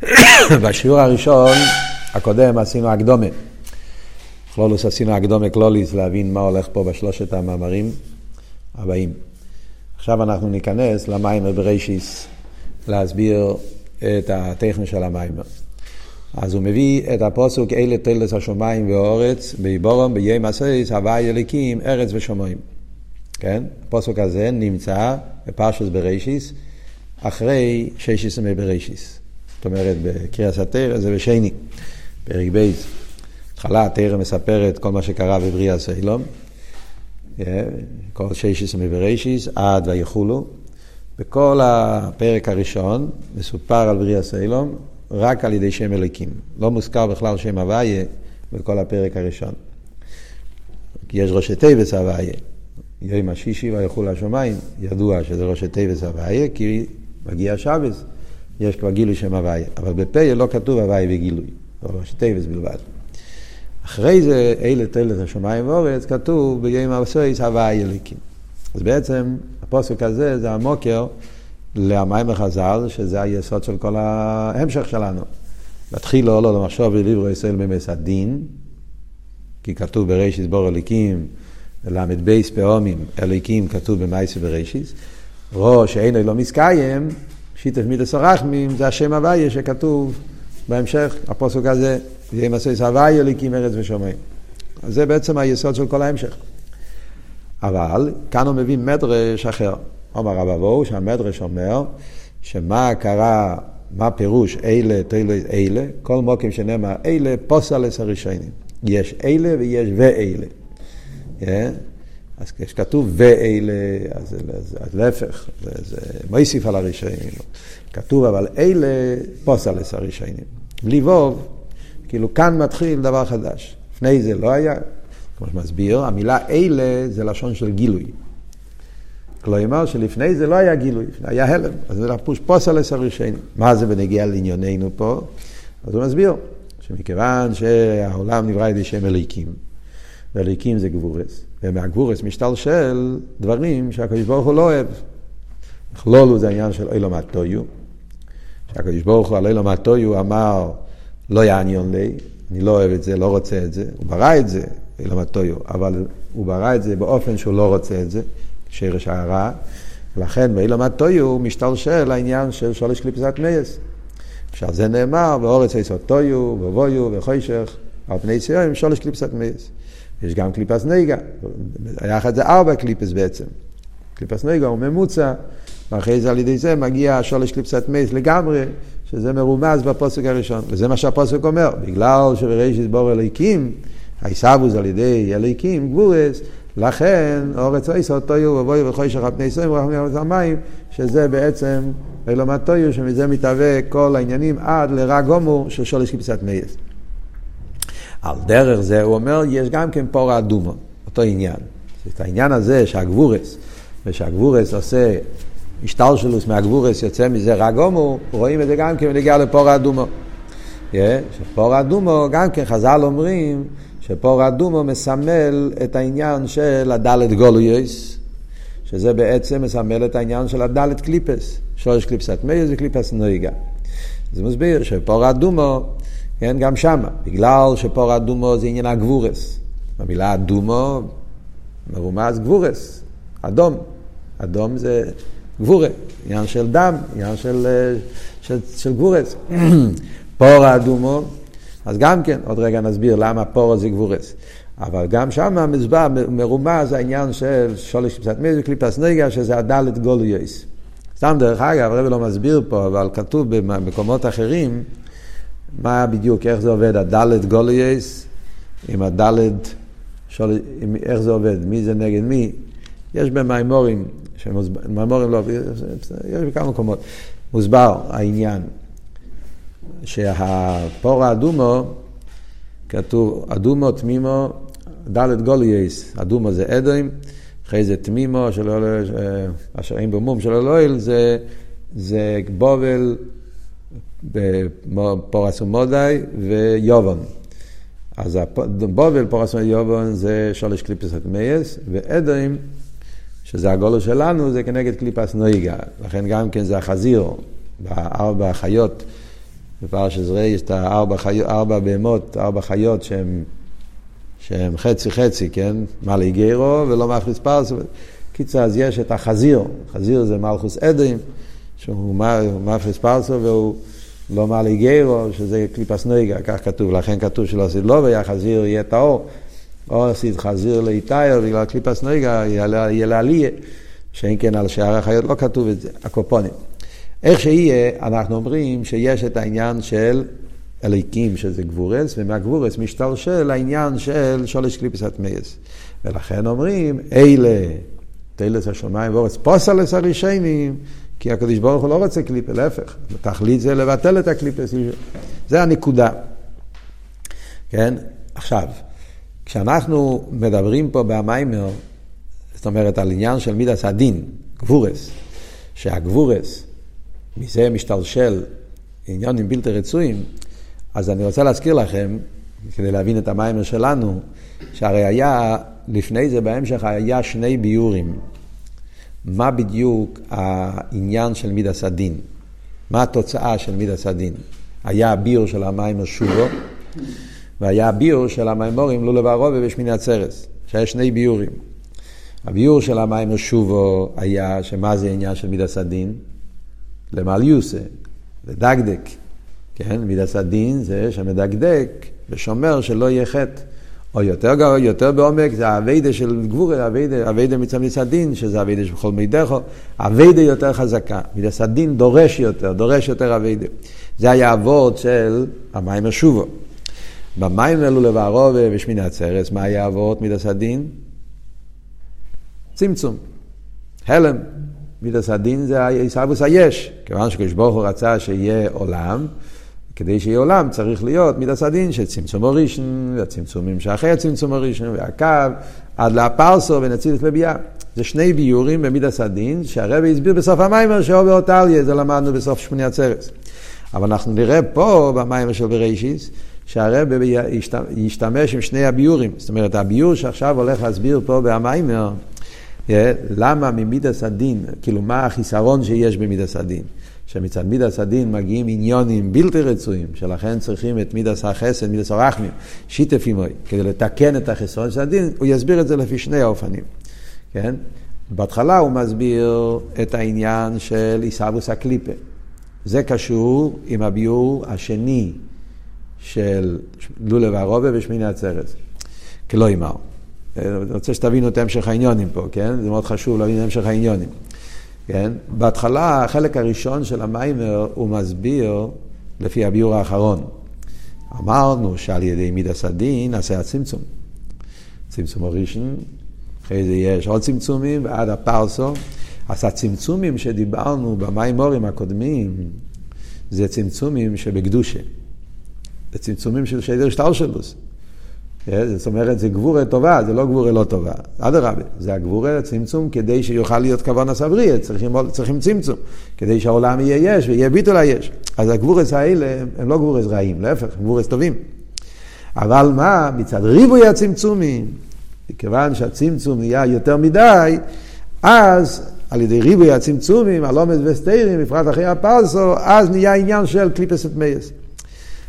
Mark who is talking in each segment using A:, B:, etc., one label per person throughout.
A: בשיעור הראשון, הקודם, עשינו הקדמה. כללות עשינו הקדמה כללית להבין מה הולך פה בשלושת המאמרים הבאים. עכשיו אנחנו ניכנס למאמר בראשית, להסביר את הטכני של המאמר. אז הוא מביא את הפסוק אלה תולדות השמיים והארץ, בהבראם ביום עשות, הוי' אלקים, ארץ ושמיים. כן? הפסוק הזה נמצא בפרשת בראשית, אחרי ששת ימי בראשית. זאת אומרת, בקריאה התורה זה בשני, פרק בית. התחלה התורה מספרת כל מה שקרה בבריאת העולם, כל ששת ימי בראשית, עד ויחולו. בכל הפרק הראשון מסופר על בריאת העולם רק על ידי שם אלקים. לא מוזכר בכלל שם הוויה בכל הפרק הראשון. כי יש ראשי תיבס הוויה. יום השישי ויחול השמיים, ידוע שזה ראשי תיבס הוויה, כי מגיע שבס, יש כבר גילוי שם הוויה. אבל בפה לא כתוב הוויה וגילוי, או ראשי תיבס בלבד. אחרי זה, אלה תלת השמיים ואורץ, כתוב ביום הסויס הוויה אליקים. אז בעצם הפוסק הזה זה המוקר למים החז"ל, שזה היסוד של כל ההמשך שלנו. להתחיל לא, לא למחשוב ולברו ישראל ממס הדין, כי כתוב בראשיס בור אליקים, ל"ב פעומים אליקים כתוב במייסי בראשיס. ראש שאינו לא מסקיים, שיתף מידס הרחמים, זה השם הוויה שכתוב בהמשך, הפוסק הזה, זה ימסס הוויה אליקים ארץ ושמיים. אז זה בעצם היסוד של כל ההמשך. אבל כאן הוא מביא מדרש אחר. אומר רב אבו, שהמדרש אומר, שמה קרה, מה פירוש אלה, תלו אלה, כל מוקים שנאמר אלה, פוסלס הראשונים. יש אלה ויש ואלה. Yeah. אז כשכתוב ואלה, אז, אז, אז להפך, זה, זה מוסיף על הראשונים. כתוב אבל אלה פוסלס הראשונים. בלי ווב, כאילו כאן מתחיל דבר חדש. לפני זה לא היה, כמו שמסביר, המילה אלה זה לשון של גילוי. כלומר שלפני זה לא היה גילוי, היה הלם, אז זה לפוש פוסלס הראשונים. מה זה בנגיע לענייננו פה? אז הוא מסביר, שמכיוון שהעולם נברא על ידי שם אליקים, ואליקים זה גבורס, ומהגבורס משתלשל דברים שהקדוש ברוך הוא לא אוהב. כלולו זה העניין של אילום הטויו, שהקדוש ברוך הוא על אילום הטויו אמר, לא יעניין לי, אני לא אוהב את זה, לא רוצה את זה, הוא ברא את זה, אילום הטויו, אבל הוא ברא את זה באופן שהוא לא רוצה את זה. שרש הרע, ולכן באילום הטויו משתלשל העניין של שולש קליפסת מייס. עכשיו זה נאמר, באורץ יסוד טויו, ובויו, וחוישך, על פני ציון, שולש קליפסת מייס. יש גם קליפס נגע, יחד זה ארבע קליפס בעצם. קליפס נגע הוא ממוצע, ואחרי זה על ידי זה מגיע שולש קליפסת מייס לגמרי, שזה מרומז בפוסק הראשון. וזה מה שהפוסק אומר, בגלל שבראשית בור אליקים, העיסבוס על ידי אליקים, גבורס, לכן אורץ עשר תויו ובואי וחוישך על פני ישראל ורחמים על המים, שזה בעצם אלומת תויו, שמזה מתהווה כל העניינים עד לרע גומור של שולש כבשת מייס. על דרך זה הוא אומר, יש גם כן פור אדומו, אותו עניין. את העניין הזה שהגבורס, ושהגבורס עושה השתלשלוס מהגבורס יוצא מזה רע גומור, רואים את זה גם כן בנגיע לפור אדומו. Yeah, שפור אדומו, גם כן חז"ל אומרים, שפור אדומו מסמל את העניין של הדלת גולויוס, שזה בעצם מסמל את העניין של הדלת קליפות, שלוש קליפות הטמאות וקליפת נוגה. זה מסביר שפרה אדומה, כן, גם שמה, בגלל שפרה אדומה זה עניין הגבורות. במילה אדומה מרומז גבורות, אדום. אדום זה גבורה, עניין של דם, עניין של, של, של גבורות. פרה אדומה אז גם כן, עוד רגע נסביר למה פרה זה גבורות. אבל גם שם מזבח, מרומז העניין של שולש קצת מזו קליפס נגע, שזה הדלת גולויס. סתם דרך אגב, הרב לא מסביר פה, אבל כתוב במקומות אחרים, מה בדיוק, איך זה עובד, הדלת גולויס, עם הדלת, שול, עם, איך זה עובד, מי זה נגד מי. יש במימורים, מימורים לא, יש בכמה מקומות, מוסבר העניין. שהפור האדומו, כתוב אדומו תמימו, דלת גולייס, אדומו זה אדוים, אחרי זה תמימו, אשר אין במום של אלוהיל, זה, זה בבל, פרס ומדי ויוון. אז בבל, פרס ויוון זה שלוש קליפות הטמאות, ואדום, שזה הגלות שלנו, זה כנגד קליפת נוגה. לכן גם כן זה החזיר, בארבע החיות. בפרשת זרעי יש את הארבע חיות, ארבע בהמות, ארבע חיות שהן שהם חצי חצי, כן? מלי גרו ולא מפריס פרס. קיצר, אז יש את החזיר, חזיר זה מלכוס עדים, שהוא מפריס פרסו והוא לא מלי גרו, שזה קליפס נויגה, כך כתוב, לכן כתוב שלא עשית לא והחזיר יהיה טהור, או עשית חזיר לאיטייר, בגלל קליפס נויגה יהיה לעלייה, שאין כן על שאר החיות לא כתוב את זה, על כל פנים. איך שיהיה, אנחנו אומרים שיש את העניין של אלקים, שזה גבורות, ומהגבורות משתלשל העניין של שלוש קליפות הטמאות. ולכן אומרים, אלה, תולדות השמיים והארץ, פסולת הראשונים, כי הקדוש ברוך הוא לא רוצה קליפה, להפך, תכלית זה לבטל את הקליפות. זה הנקודה. כן? עכשיו, כשאנחנו מדברים פה במיימר, זאת אומרת על עניין של מידס הדין, גבורס, שהגבורס, מזה משתלשל עניונים בלתי רצויים, אז אני רוצה להזכיר לכם, כדי להבין את המיימר שלנו, שהרי היה, לפני זה בהמשך היה שני ביורים. מה בדיוק העניין של מידס הדין? מה התוצאה של מידס הדין? היה הביור של המיימר שובו, והיה הביור של המיימורים לולו והרובה בשמיני עצרס, שהיה שני ביורים. הביור של המיימר שובו היה שמה זה העניין של מידס הדין? למעל יוסה, לדקדק. כן, מידס הדין זה שמדקדק ושומר שלא יהיה חטא. או יותר יותר בעומק, זה האביידה של גבורה, האביידה מצד מידס הדין, שזה האביידה של כל מידךו, האביידה יותר חזקה. מידס הדין דורש יותר, דורש יותר אביידה. זה היה אבות של המים השובו. במים אלו לבערו ושמיני עצרס, מה היה אבות מידס הדין? צמצום. הלם. מידס הדין זה עיסאוווס היש. כיוון שקדוש ברוך הוא רצה שיהיה עולם, כדי שיהיה עולם צריך להיות מידס הדין של צמצום הראשון, והצמצומים שאחרי הצמצום הראשון, והקו, עד לפרסה בין אצילות לבי"ע. זה שני ביאורים במידת הדין, שהרבי הסביר בסוף המאמר שאובר אותליה, זה למדנו בסוף שמיני עצרת. אבל אנחנו נראה פה במאמר של בראשית, שהרבי ישתמש עם שני הביאורים. זאת אומרת, הביאור שעכשיו הולך להסביר פה במאמר, אה, למה ממידת הדין, כאילו מה החיסרון שיש במידת הדין. שמצד מידת הדין מגיעים עניינים בלתי רצויים, שלכן צריכים את מידת החסד, מידת הרחמים, שיתף עמוי, כדי לתקן את החסרון של הדין, הוא יסביר את זה לפי שני האופנים, כן? בהתחלה הוא מסביר את העניין של עיסאוווס הקליפה. זה קשור עם הביור השני של לולב הרובה ושמיני עצרת, כלא אמר. אני רוצה שתבינו את המשך העניונים פה, כן? זה מאוד חשוב להבין את המשך העניונים. כן? בהתחלה, החלק הראשון של המיימר, הוא מסביר לפי הביור האחרון. אמרנו שעל ידי מידס הדין נעשה הצמצום. צמצום הראשון, אחרי זה יש עוד צמצומים, ועד הפרסו. אז הצמצומים שדיברנו במיימורים הקודמים, זה צמצומים שבקדושה. זה צמצומים של שדר שטלשלוס. כן? זאת אומרת, זה גבורה טובה, זה לא גבורה לא טובה. אדרבה, זה הגבורה לצמצום כדי שיוכל להיות כוון הסבריה, צריכים, צריכים צמצום, כדי שהעולם יהיה יש ויהיה ביטול היש. אז הגבורות האלה הם לא גבורות רעים, להפך, הם גבורות טובים. אבל מה, מצד ריבוי הצמצומים, מכיוון שהצמצום נהיה יותר מדי, אז על ידי ריבוי הצמצומים, הלומד וסתירים, בפרט אחרי הפרסו, אז נהיה עניין של קליפות טמאות.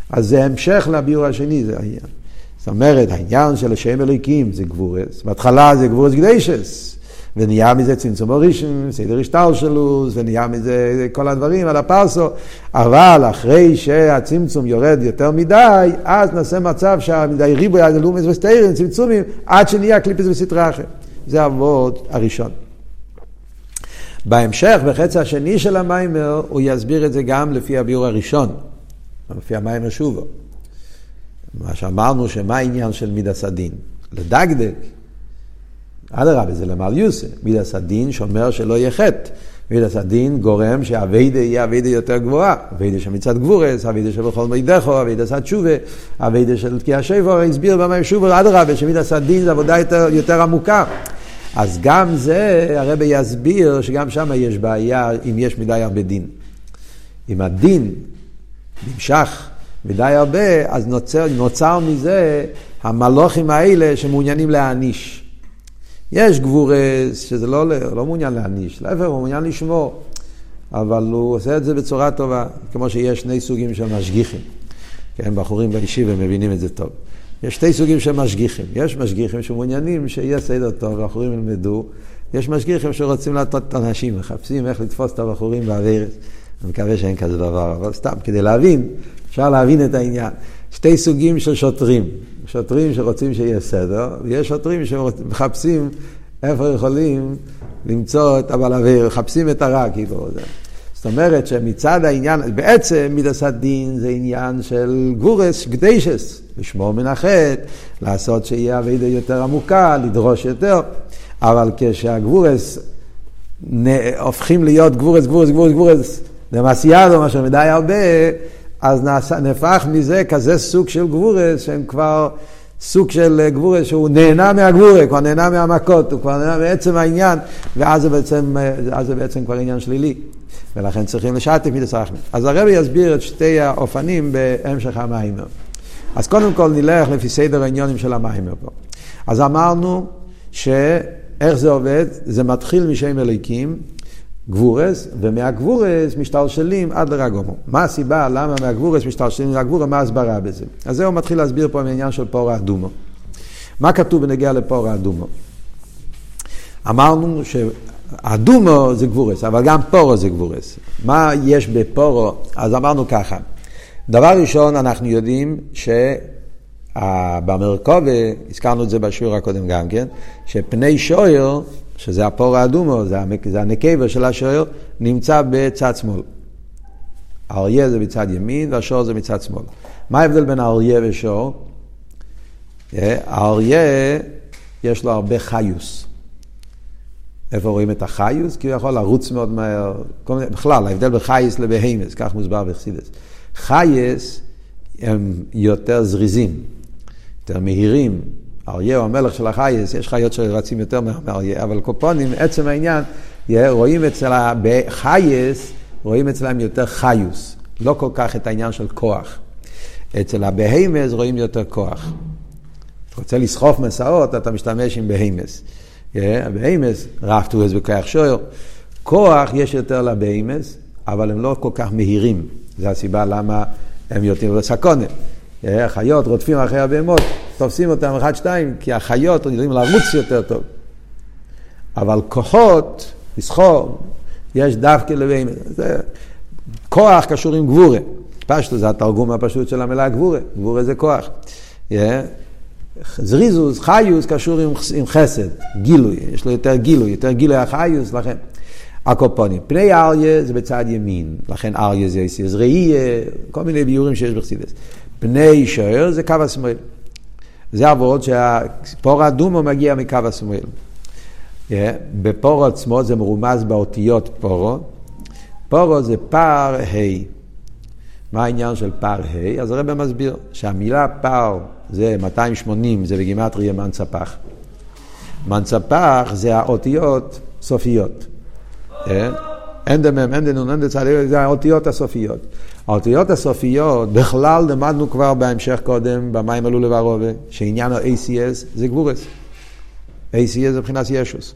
A: אז זה המשך לביאור השני, זה העניין. זאת אומרת, העניין של השם אלוקים זה גבורות, בהתחלה זה גבורות קדושות, ונהיה מזה צמצום הראשון, סדר השטר שלו, ונהיה מזה כל הדברים על הפרסו, אבל אחרי שהצמצום יורד יותר מדי, אז נעשה מצב שהמדי ריבוי הלומס וסטיירים, צמצומים, עד שנהיה קליפס וסטרה אחרת. זה אבות הראשון. בהמשך, בחצי השני של המיימר, הוא יסביר את זה גם לפי הביור הראשון, לפי המיימר שובו. מה שאמרנו שמה העניין של מידס הדין? לדקדק. אדרבה, זה למעל יוסה. מידס הדין שאומר שלא יהיה חטא. מידס הדין גורם שהאביידה יהיה אביידה יותר גבוהה. אביידה שמצד גבורס, אביידה שבכל מידךו, אביידה של תשובה, אביידה של תקיע שבו, הסביר במים שובו, אדרבה, שמידס הדין זה עבודה יותר, יותר עמוקה. אז גם זה, הרבי יסביר שגם שם יש בעיה אם יש מדי הרבה דין. אם הדין נמשך מדי הרבה, אז נוצר, נוצר מזה המלוכים האלה שמעוניינים להעניש. יש גבורס שזה לא, לא מעוניין להעניש, להפך הוא מעוניין לשמור. אבל הוא עושה את זה בצורה טובה, כמו שיש שני סוגים של משגיחים. כן, בחורים בישיבה מבינים את זה טוב. יש שתי סוגים של משגיחים. יש משגיחים שמעוניינים שיהיה סדר טוב, והבחורים ילמדו. יש משגיחים שרוצים להטות את האנשים, מחפשים איך לתפוס את הבחורים באוויר. אני מקווה שאין כזה דבר, אבל סתם, כדי להבין, אפשר להבין את העניין. שתי סוגים של שוטרים. שוטרים שרוצים שיהיה סדר, ויש שוטרים שמחפשים איפה יכולים למצוא את הבעל אוויר, מחפשים את הרע, כאילו. זאת אומרת שמצד העניין, בעצם מידס הדין זה עניין של גורס, גדיישס, לשמור מן החטא, לעשות שיהיה אבידה יותר עמוקה, לדרוש יותר, אבל כשהגבורס הופכים להיות גבורס, גבורס, גבורס, גבורס, דמסיאדו, מה שמדי הרבה, אז נהפך מזה כזה סוג של גבורס, שהם כבר סוג של גבורס שהוא נהנה מהגבורה, כבר נהנה מהמכות, הוא כבר נהנה מעצם העניין, ואז זה בעצם, זה בעצם כבר עניין שלילי. ולכן צריכים לשתף מידס רחמים. אז הרבי יסביר את שתי האופנים בהמשך המיימר. אז קודם כל נלך לפי סדר העניונים של המיימר פה. אז אמרנו שאיך זה עובד? זה מתחיל משם אליקים, גבורס, ומהגבורס משתלשלים עד לרגומו. מה הסיבה למה מהגבורס משתלשלים לגבורה, מה ההסברה בזה? אז זהו מתחיל להסביר פה מעניין של פור האדומו. מה כתוב בנגיע לפור האדומו? אמרנו שהאדומו זה גבורס, אבל גם פורו זה גבורס. מה יש בפורו? אז אמרנו ככה, דבר ראשון, אנחנו יודעים שבמרכובה, הזכרנו את זה בשיעור הקודם גם כן, שפני שויר שזה הפור האדומו, זה, זה הנקבר של השוער, נמצא בצד שמאל. האריה זה בצד ימין והשור זה מצד שמאל. מה ההבדל בין האריה ושור? אה, האריה יש לו הרבה חיוס. איפה רואים את החיוס? כי הוא יכול לרוץ מאוד מהר. מיני, בכלל, ההבדל בחייס לבהימס, כך מוסבר בחסידס. חיות הם יותר זריזים, יותר מהירים, אריה הוא המלך של החיות, יש חיות שרצים יותר מאריה, אבל על כל פנים, עצם העניין, רואים אצל החיות, רואים אצלם יותר חיות, לא כל כך את העניין של כוח. אצל הבהמות רואים יותר כוח. אתה רוצה לסחוב משאות, אתה משתמש עם בהמות. הבהמות, רב תבואות בכוח שור. כוח יש יותר לבהמס, אבל הם לא כל כך מהירים. זו הסיבה למה הם יותר בסקונה. החיות רודפים אחרי הבהמות, תופסים אותם אחד, שתיים, כי החיות יודעים לרוץ יותר טוב. אבל כוחות, לסחור, יש דווקא לבין, זה כוח קשור עם גבורה. פשטו זה התרגום הפשוט של המילה גבורה, גבורה זה כוח. Yeah. זריזוס, חיוס, קשור עם, עם חסד, גילוי, יש לו יותר גילוי, יותר גילוי החיוס, לכן. הקופונים. פני אריה זה בצד ימין, לכן אריה זה יסיס ראייה, כל מיני ביורים שיש בחסידס. פני שוער זה קו השמאל. זה עבוד שהפור האדומו מגיע מקו השמאל. Yeah, בפורו עצמו זה מרומז באותיות פורו. פורו זה פער ה'. מה העניין של פער ה'? אז הרב מסביר שהמילה פער זה 280, זה בגימטריה מנצפח. מנצפח זה האותיות סופיות. Yeah. אין דמם, אין דנון, אין דצד, זה האותיות הסופיות. האותיות הסופיות, בכלל למדנו כבר בהמשך קודם, במים עלו לברובה, שעניין ה-ACS זה גבורס. ACS זה מבחינת ישוס.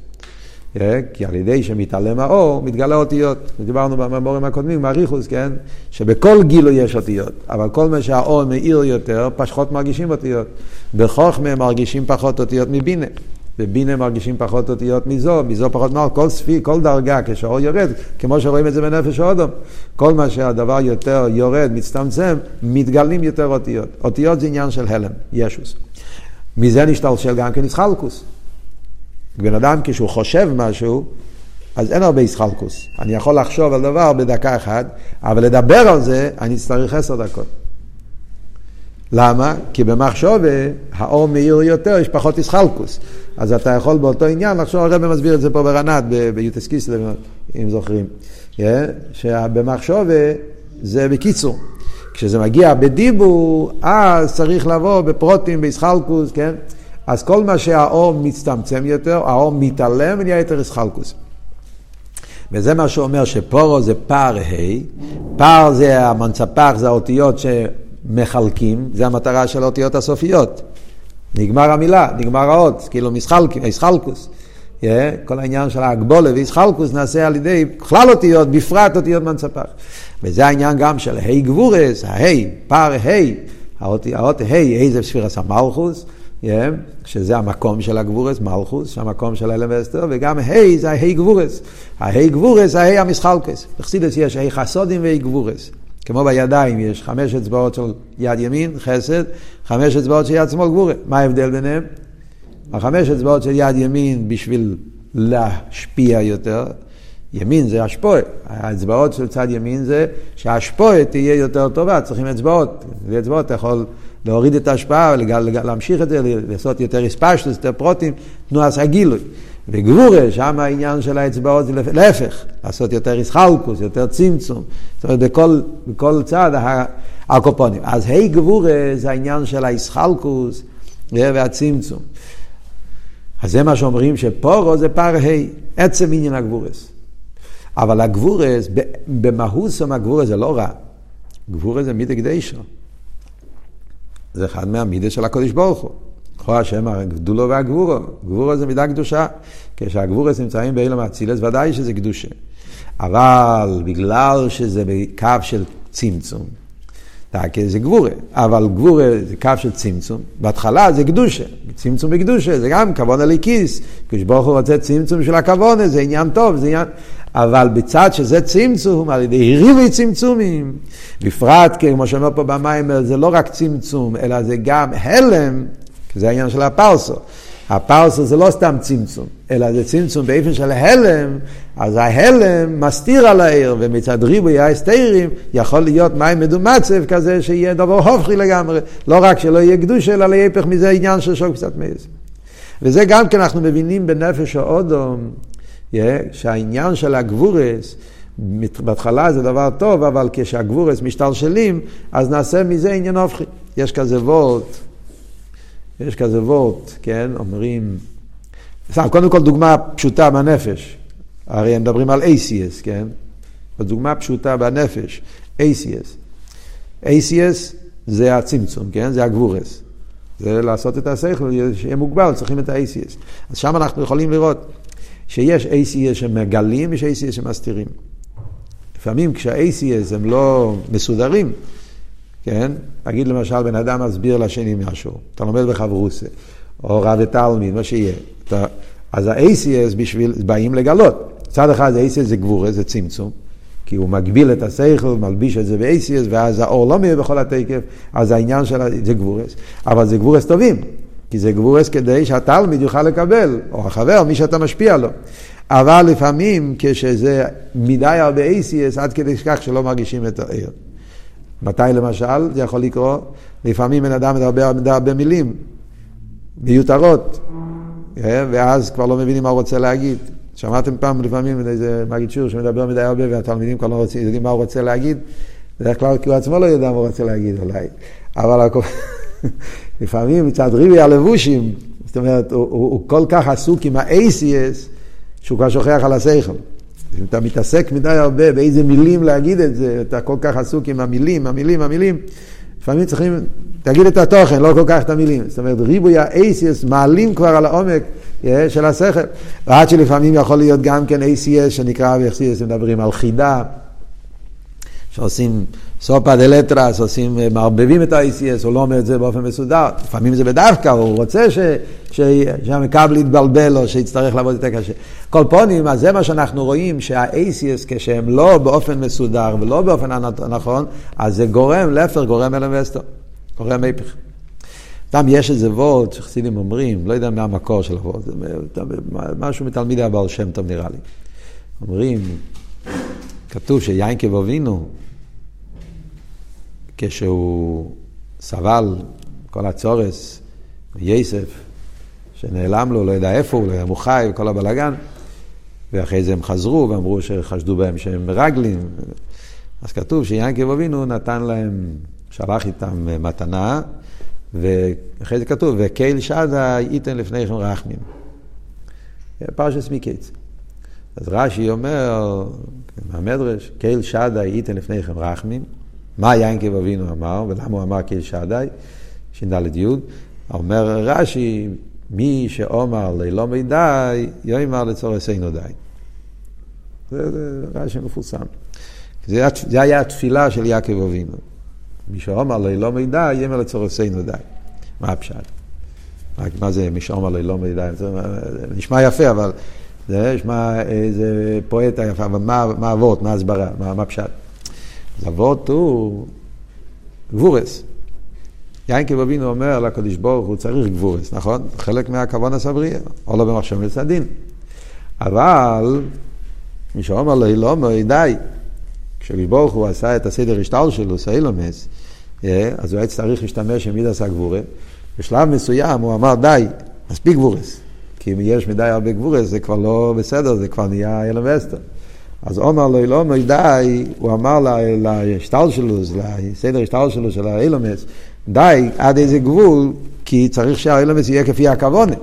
A: אה, כי על ידי שמתעלם האור, מתגלה אותיות. דיברנו בממורים הקודמים, מאריכוס, כן? שבכל גילו יש אותיות, אבל כל מה שהאור מאיר יותר, פחות מרגישים אותיות. בחוכמה מרגישים פחות אותיות מבינה. בבינה מרגישים פחות אותיות מזו, מזו פחות מעל, כל ספי, כל דרגה, כשהאור יורד, כמו שרואים את זה בנפש האודום, כל מה שהדבר יותר יורד, מצטמצם, מתגלים יותר אותיות. אותיות זה עניין של הלם, ישוס. מזה נשתלשל גם כן איסחלקוס. בן אדם כשהוא חושב משהו, אז אין הרבה איסחלקוס. אני יכול לחשוב על דבר בדקה אחת, אבל לדבר על זה, אני אצטרך עשר דקות. למה? כי במחשובה האור מאיר יותר, יש פחות איסחלקוס. אז אתה יכול באותו עניין לחשוב, הרב מסביר את זה פה ברנת, ביוטס קיסלר, אם זוכרים. Yeah, שבמחשובה זה בקיצור. כשזה מגיע בדיבור, אז צריך לבוא בפרוטים, באיסחלקוס, כן? אז כל מה שהאור מצטמצם יותר, האור מתעלם ונהיה יותר איסחלקוס. וזה מה שאומר שפורו זה פער ה', פער זה המנצפח, זה האותיות שמחלקים, זה המטרה של האותיות הסופיות. נגמר המילה, נגמר האות, כאילו מסחלקוס. Yeah, כל העניין של ההגבולה ואיסחלקוס נעשה על ידי כלל אותיות, בפרט אותיות מנצפח. וזה העניין גם של ה' גבורס, ה', פער ה', האות ה', ה' זה ספירס המלכוס, yeah, שזה המקום של הגבורס, מלכוס, שהמקום של אלם ואסתר, וגם ה' זה ה' גבורס. ה' גבורס ה' המסחלקס. בחסידס יש ה' חסודים וה' גבורס. כמו בידיים, יש חמש אצבעות של יד ימין, חסד, חמש אצבעות של יד שמאל, גבורה. מה ההבדל ביניהם? החמש אצבעות של יד ימין בשביל להשפיע יותר, ימין זה השפועה. האצבעות של צד ימין זה שההשפועה תהיה יותר טובה, צריכים אצבעות. בלי אצבעות אתה יכול להוריד את ההשפעה, להמשיך את זה, לעשות יותר הספשטוס, יותר פרוטים, תנועת הגילוי. וגבורה, שם העניין של האצבעות זה להפך, לעשות יותר איסחלקוס, יותר צמצום. זאת אומרת, בכל, בכל צד הקופונים. אז ה' גבורה זה העניין של האיסחלקוס והצמצום. אז זה מה שאומרים שפורו זה פר ה', עצם עניין הגבורס. אבל הגבורס, במהוסום הגבורס זה לא רע. גבורס זה מידי קדישו. זה אחד מהמידה של הקודש ברוך הוא. לכאורה השם הגדולו והגבורו. גבורו זה מידה קדושה. כשהגבורס נמצאים באילום אצילס, ודאי שזה קדושה. אבל בגלל שזה בקו של צמצום, זה גבורה, אבל גבורה זה קו של צמצום, בהתחלה זה קדושה, צמצום בקדושה, זה גם כבון הליקיס, כשברוך הוא רוצה צמצום של הכבון, זה עניין טוב, זה עניין... אבל בצד שזה צמצום, על ידי ריבי צמצומים, בפרט, כמו שאומר פה במים, זה לא רק צמצום, אלא זה גם הלם, זה העניין של הפרסו. הפרסו זה לא סתם צמצום, אלא זה צמצום באופן של הלם, אז ההלם מסתיר על העיר, ומצד ריבוי ההסתרים יכול להיות מים מדומצב כזה שיהיה דבר הופכי לגמרי, לא רק שלא יהיה קדוש, אלא להפך מזה עניין של שוק קצת מייס. וזה גם כן אנחנו מבינים בנפש האודום, שהעניין של הגבורס, בהתחלה זה דבר טוב, אבל כשהגבורס משתלשלים, אז נעשה מזה עניין הופכי. יש כזה וורט, יש כזה וורט, כן, אומרים, סתם, קודם כל דוגמה פשוטה בנפש, הרי הם מדברים על ACS, כן? דוגמה פשוטה בנפש, ACS. ACS זה הצמצום, כן? זה הגבורס. זה לעשות את השכל, שיהיה מוגבל, צריכים את ה-ACS. אז שם אנחנו יכולים לראות שיש ACS שמגלים, יש ACS שמסתירים. לפעמים כשה-ACS הם לא מסודרים, כן? נגיד למשל, בן אדם מסביר לשני משהו, אתה לומד בחברוסה, או רב ותלמיד, מה שיהיה. אתה, אז ה-ACS בשביל, באים לגלות. צד אחד ה-ACS זה גבורה, זה צמצום, כי הוא מגביל את השכל, מלביש את זה ב-ACS, ואז האור לא מהיה בכל התקף, אז העניין של זה גבורס. אבל זה גבורס טובים, כי זה גבורס כדי שהתלמיד יוכל לקבל, או החבר, מי שאתה משפיע לו. אבל לפעמים כשזה מדי הרבה ACS, עד כדי כך שלא מרגישים את העיר. מתי למשל זה יכול לקרות? לפעמים בן אדם מדבר הרבה מילים מיותרות, אה, ואז כבר לא מבינים מה הוא רוצה להגיד. שמעתם פעם לפעמים איזה מגיד שיר שמדבר מדי הרבה והתלמידים כבר לא רוצים, יודעים מה הוא רוצה להגיד? בדרך כלל כי הוא עצמו לא יודע מה הוא רוצה להגיד אולי. אבל לפעמים מצד ריבי הלבושים, זאת אומרת, הוא, הוא, הוא כל כך עסוק עם ה-ACS, שהוא כבר שוכח על השכל. אם אתה מתעסק מדי הרבה באיזה מילים להגיד את זה, אתה כל כך עסוק עם המילים, המילים, המילים, לפעמים צריכים, תגיד את התוכן, לא כל כך את המילים. זאת אומרת, ריבוי ה-ACS מעלים כבר על העומק yeah, של השכל. ועד שלפעמים יכול להיות גם כן ACS שנקרא ב-ACS, מדברים על חידה, שעושים סופה דלטרס, עושים, אה, מערבבים את ה-ACS, הוא לא אומר את זה באופן מסודר. לפעמים זה בדווקא, הוא רוצה ש, ש, שהמקבל יתבלבל או שיצטרך לעבוד יותר קשה. כל פונים, אז זה מה שאנחנו רואים, שה-ACS כשהם לא באופן מסודר ולא באופן הנכון, אז זה גורם, להפך, גורם אל אינבסטור, גורם היפך. גם יש איזה וורט שחסידים אומרים, לא יודע מה המקור של הוורט, זה משהו מתלמידי הבעל שם טוב נראה לי. אומרים, כתוב שיינקב אבינו, כשהוא סבל כל הצורס מייסף, שנעלם לו, לא יודע איפה הוא, לא יודע, הוא חי וכל הבלאגן, ואחרי זה הם חזרו ואמרו שחשדו בהם שהם מרגלים. אז כתוב שיינקב אבינו נתן להם, שלח איתם מתנה, ואחרי זה כתוב, וקהיל שדה ייתן לפניכם רחמים. פרשס מקץ. אז רש"י אומר, מהמדרש, קהיל שדה ייתן לפניכם רחמים. מה יינקב אבינו אמר, ולמה הוא אמר שדי, ש"ד י', אומר רש"י, מי שאומר ללא מדי, יאמר לצורך אינו די. זה, זה רש"י מפורסם. זה, זה היה התפילה של יעקב אבינו. מי שאומר ללא מדי, יאמר לצורך אינו די. מה הפשט? מה, מה זה מי שאומר ללא מדי? זה נשמע יפה, אבל זה נשמע איזה פואטה יפה, אבל מה, מה אבות, מה הסברה, מה, מה פשט? אז אבות הוא גבורס. יינקב אבינו אומר לקדוש ברוך הוא צריך גבורס, נכון? חלק מהכוון הסבריה, או לא במחשב הדין. אבל מי שאומר לו, לא אומר, די. כשקדוש ברוך הוא עשה את הסדר השטל שלו, סיילומס, אה, אז הוא היה צריך להשתמש עם מידס הגבורה. בשלב מסוים הוא אמר, די, מספיק גבורס. כי אם יש מדי הרבה גבורס, זה כבר לא בסדר, זה כבר נהיה אלם ואסתר. אז אומר לו, לא אומר די, הוא אמר להשטל שלו, לסדר השטל שלו של האילומס, די, עד איזה גבול, כי צריך שהאילומס יהיה כפי הכוונה.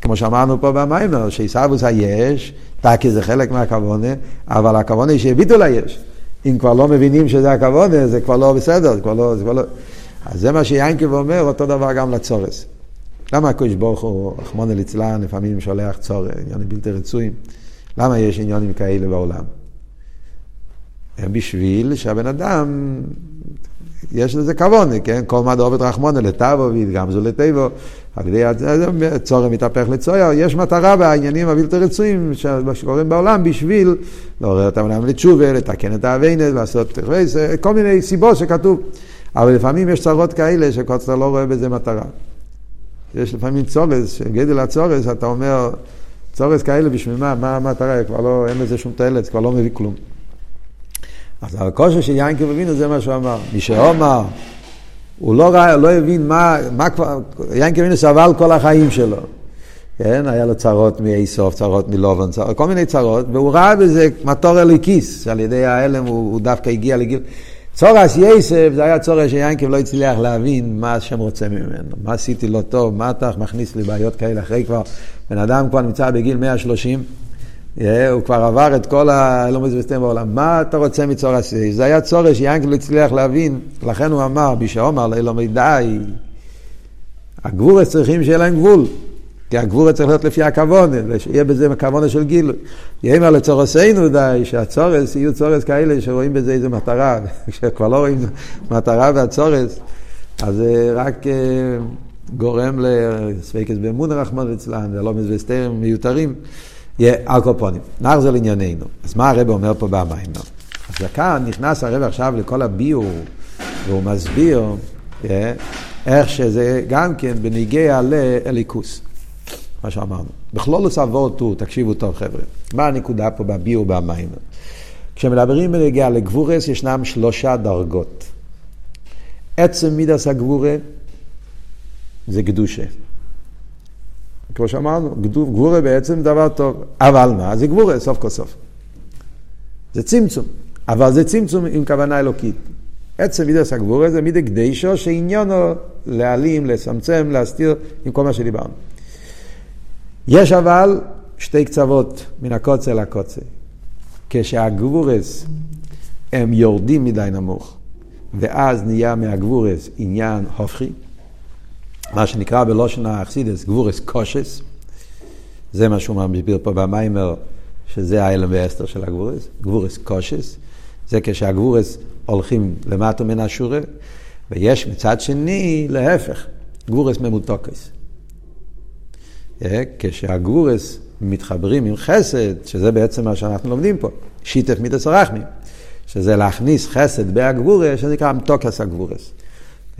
A: כמו שאמרנו פה במיימר, שעיסאוווס היש, טקי זה חלק מהכוונה, אבל הכוונה היא שהביטו ליש. אם כבר לא מבינים שזה הכוונה, זה כבר לא בסדר, זה כבר לא... זה כבר לא... אז זה מה שיינקב אומר, אותו דבר גם לצורס. למה הקדוש ברוך הוא, רחמונא ליצלן, לפעמים שולח צור, עניינים בלתי רצויים? למה יש עניינים כאלה בעולם? בשביל שהבן אדם, יש לזה כוונה, כן? כל מה דעובד רחמונא לטבו ויתגמזו לטבו, על ידי צורם מתהפך לצויר, יש מטרה בעניינים הבלתי רצויים שקורים בעולם בשביל לעורר את העולם לתשובה, לתקן את האביינת, לעשות כל מיני סיבות שכתוב. אבל לפעמים יש צרות כאלה שקוצר לא רואה בזה מטרה. יש לפעמים צורס, גדל הצורס, אתה אומר, צורס כאלה בשביל מה, מה המטרה, כבר לא, אין לזה שום תועלת, כבר לא מביא כלום. אז הכושר של יינקי אבינו זה מה שהוא אמר. מי שאומר, הוא לא, ראה, לא הבין מה, מה כבר, יינקי אבינו סבל כל החיים שלו. כן, היה לו צרות מאי סוף, צרות מלובן, צרות, כל מיני צרות, והוא ראה בזה מטור אליקיס, על ידי ההלם הוא, הוא דווקא הגיע לגיל... צורס יסף זה היה צורס שיינקב לא הצליח להבין מה השם רוצה ממנו, מה עשיתי לא טוב, מה אתה מכניס לי בעיות כאלה, אחרי כבר, בן אדם כבר נמצא בגיל 130, הוא כבר עבר את כל האלומות וסתם בעולם, מה אתה רוצה מצורס יסף? זה היה צורס שיינקב לא הצליח להבין, לכן הוא אמר, בישאומר לאלומי די, הגבורס צריכים שיהיה להם גבול. כי הגבורה צריך להיות לפי הכוונה, ושיהיה בזה כוונה של גילוי. יאמר לצורסינו די, שהצורס יהיו צורס כאלה שרואים בזה איזה מטרה, כשכבר לא רואים מטרה והצורס, אז זה רק אה, גורם לספקס באמון הרחמן אצלן, ולא מזווסטרים מיותרים, אלקופונים. נחזור לענייננו. אז מה הרב אומר פה במים? אז כאן נכנס הרב עכשיו לכל הביור, והוא מסביר אה, איך שזה גם כן בניגיע לאליקוס. מה שאמרנו. בכלולוס אבות הוא, תקשיבו טוב חבר'ה, מה הנקודה פה בביאו במים? כשמדברים בנגיעה לגבורס ישנם שלושה דרגות. עצם מידס הגבורה זה גדושה. כמו שאמרנו, גבורה בעצם דבר טוב, אבל מה? זה גבורה סוף כל סוף. זה צמצום, אבל זה צמצום עם כוונה אלוקית. עצם מידס הגבורה זה מידי קדישו שעניינו להעלים, לצמצם, להסתיר עם כל מה שדיברנו. יש אבל שתי קצוות מן הקוצר לקוצר. כשהגבורס הם יורדים מדי נמוך, ואז נהיה מהגבורס עניין הופכי, מה שנקרא בלושן האכסידס גבורס קושס, זה מה שהוא מסביר פה במיימר, שזה האלם ואסתר של הגבורס, גבורס קושס, זה כשהגבורס הולכים למטה מן השורה, ויש מצד שני, להפך, גבורס ממותוקס. אה, כשהגורס מתחברים עם חסד, שזה בעצם מה שאנחנו לומדים פה, שיתף מידס הרחמים, שזה להכניס חסד בהגבורה, שזה נקרא מתוקס הגבורס.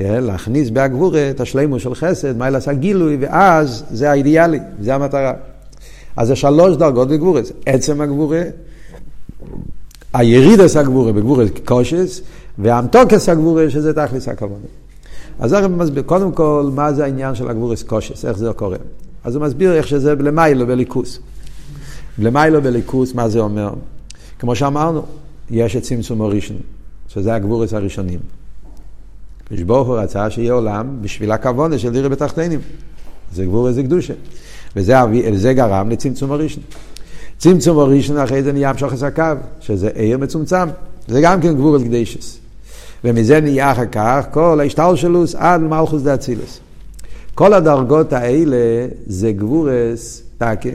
A: אה, להכניס בהגבורה את השלימו של חסד, מה לעשות גילוי, ואז זה האידיאלי, זה המטרה. אז זה שלוש דרגות בגבורס. עצם הגבורה, הירידס הגבורה בגבורס קושס, והמתוקס הגבורה, שזה תכלס הכוונה. אז הרב מסביר, קודם כל, מה זה העניין של הגבורס קושס, איך זה קורה. אז הוא מסביר איך שזה למיילו בליכוס. למיילו בליכוס, מה זה אומר? כמו שאמרנו, יש את צמצום הראשון, שזה הגבורס הראשונים. קדוש ברוך הוא רצה שיהיה עולם בשביל הכוונה של דירה בתחתינים. זה גבורס זה קדושה. וזה, וזה גרם לצמצום הראשון. צמצום הראשון אחרי זה נהיה המשוך הקו, שזה עיר מצומצם. זה גם כן גבורס קדישס. ומזה נהיה אחר כך כל ההשתלשלוס עד מלכוס דה אצילוס. כל הדרגות האלה זה גבורס טקה,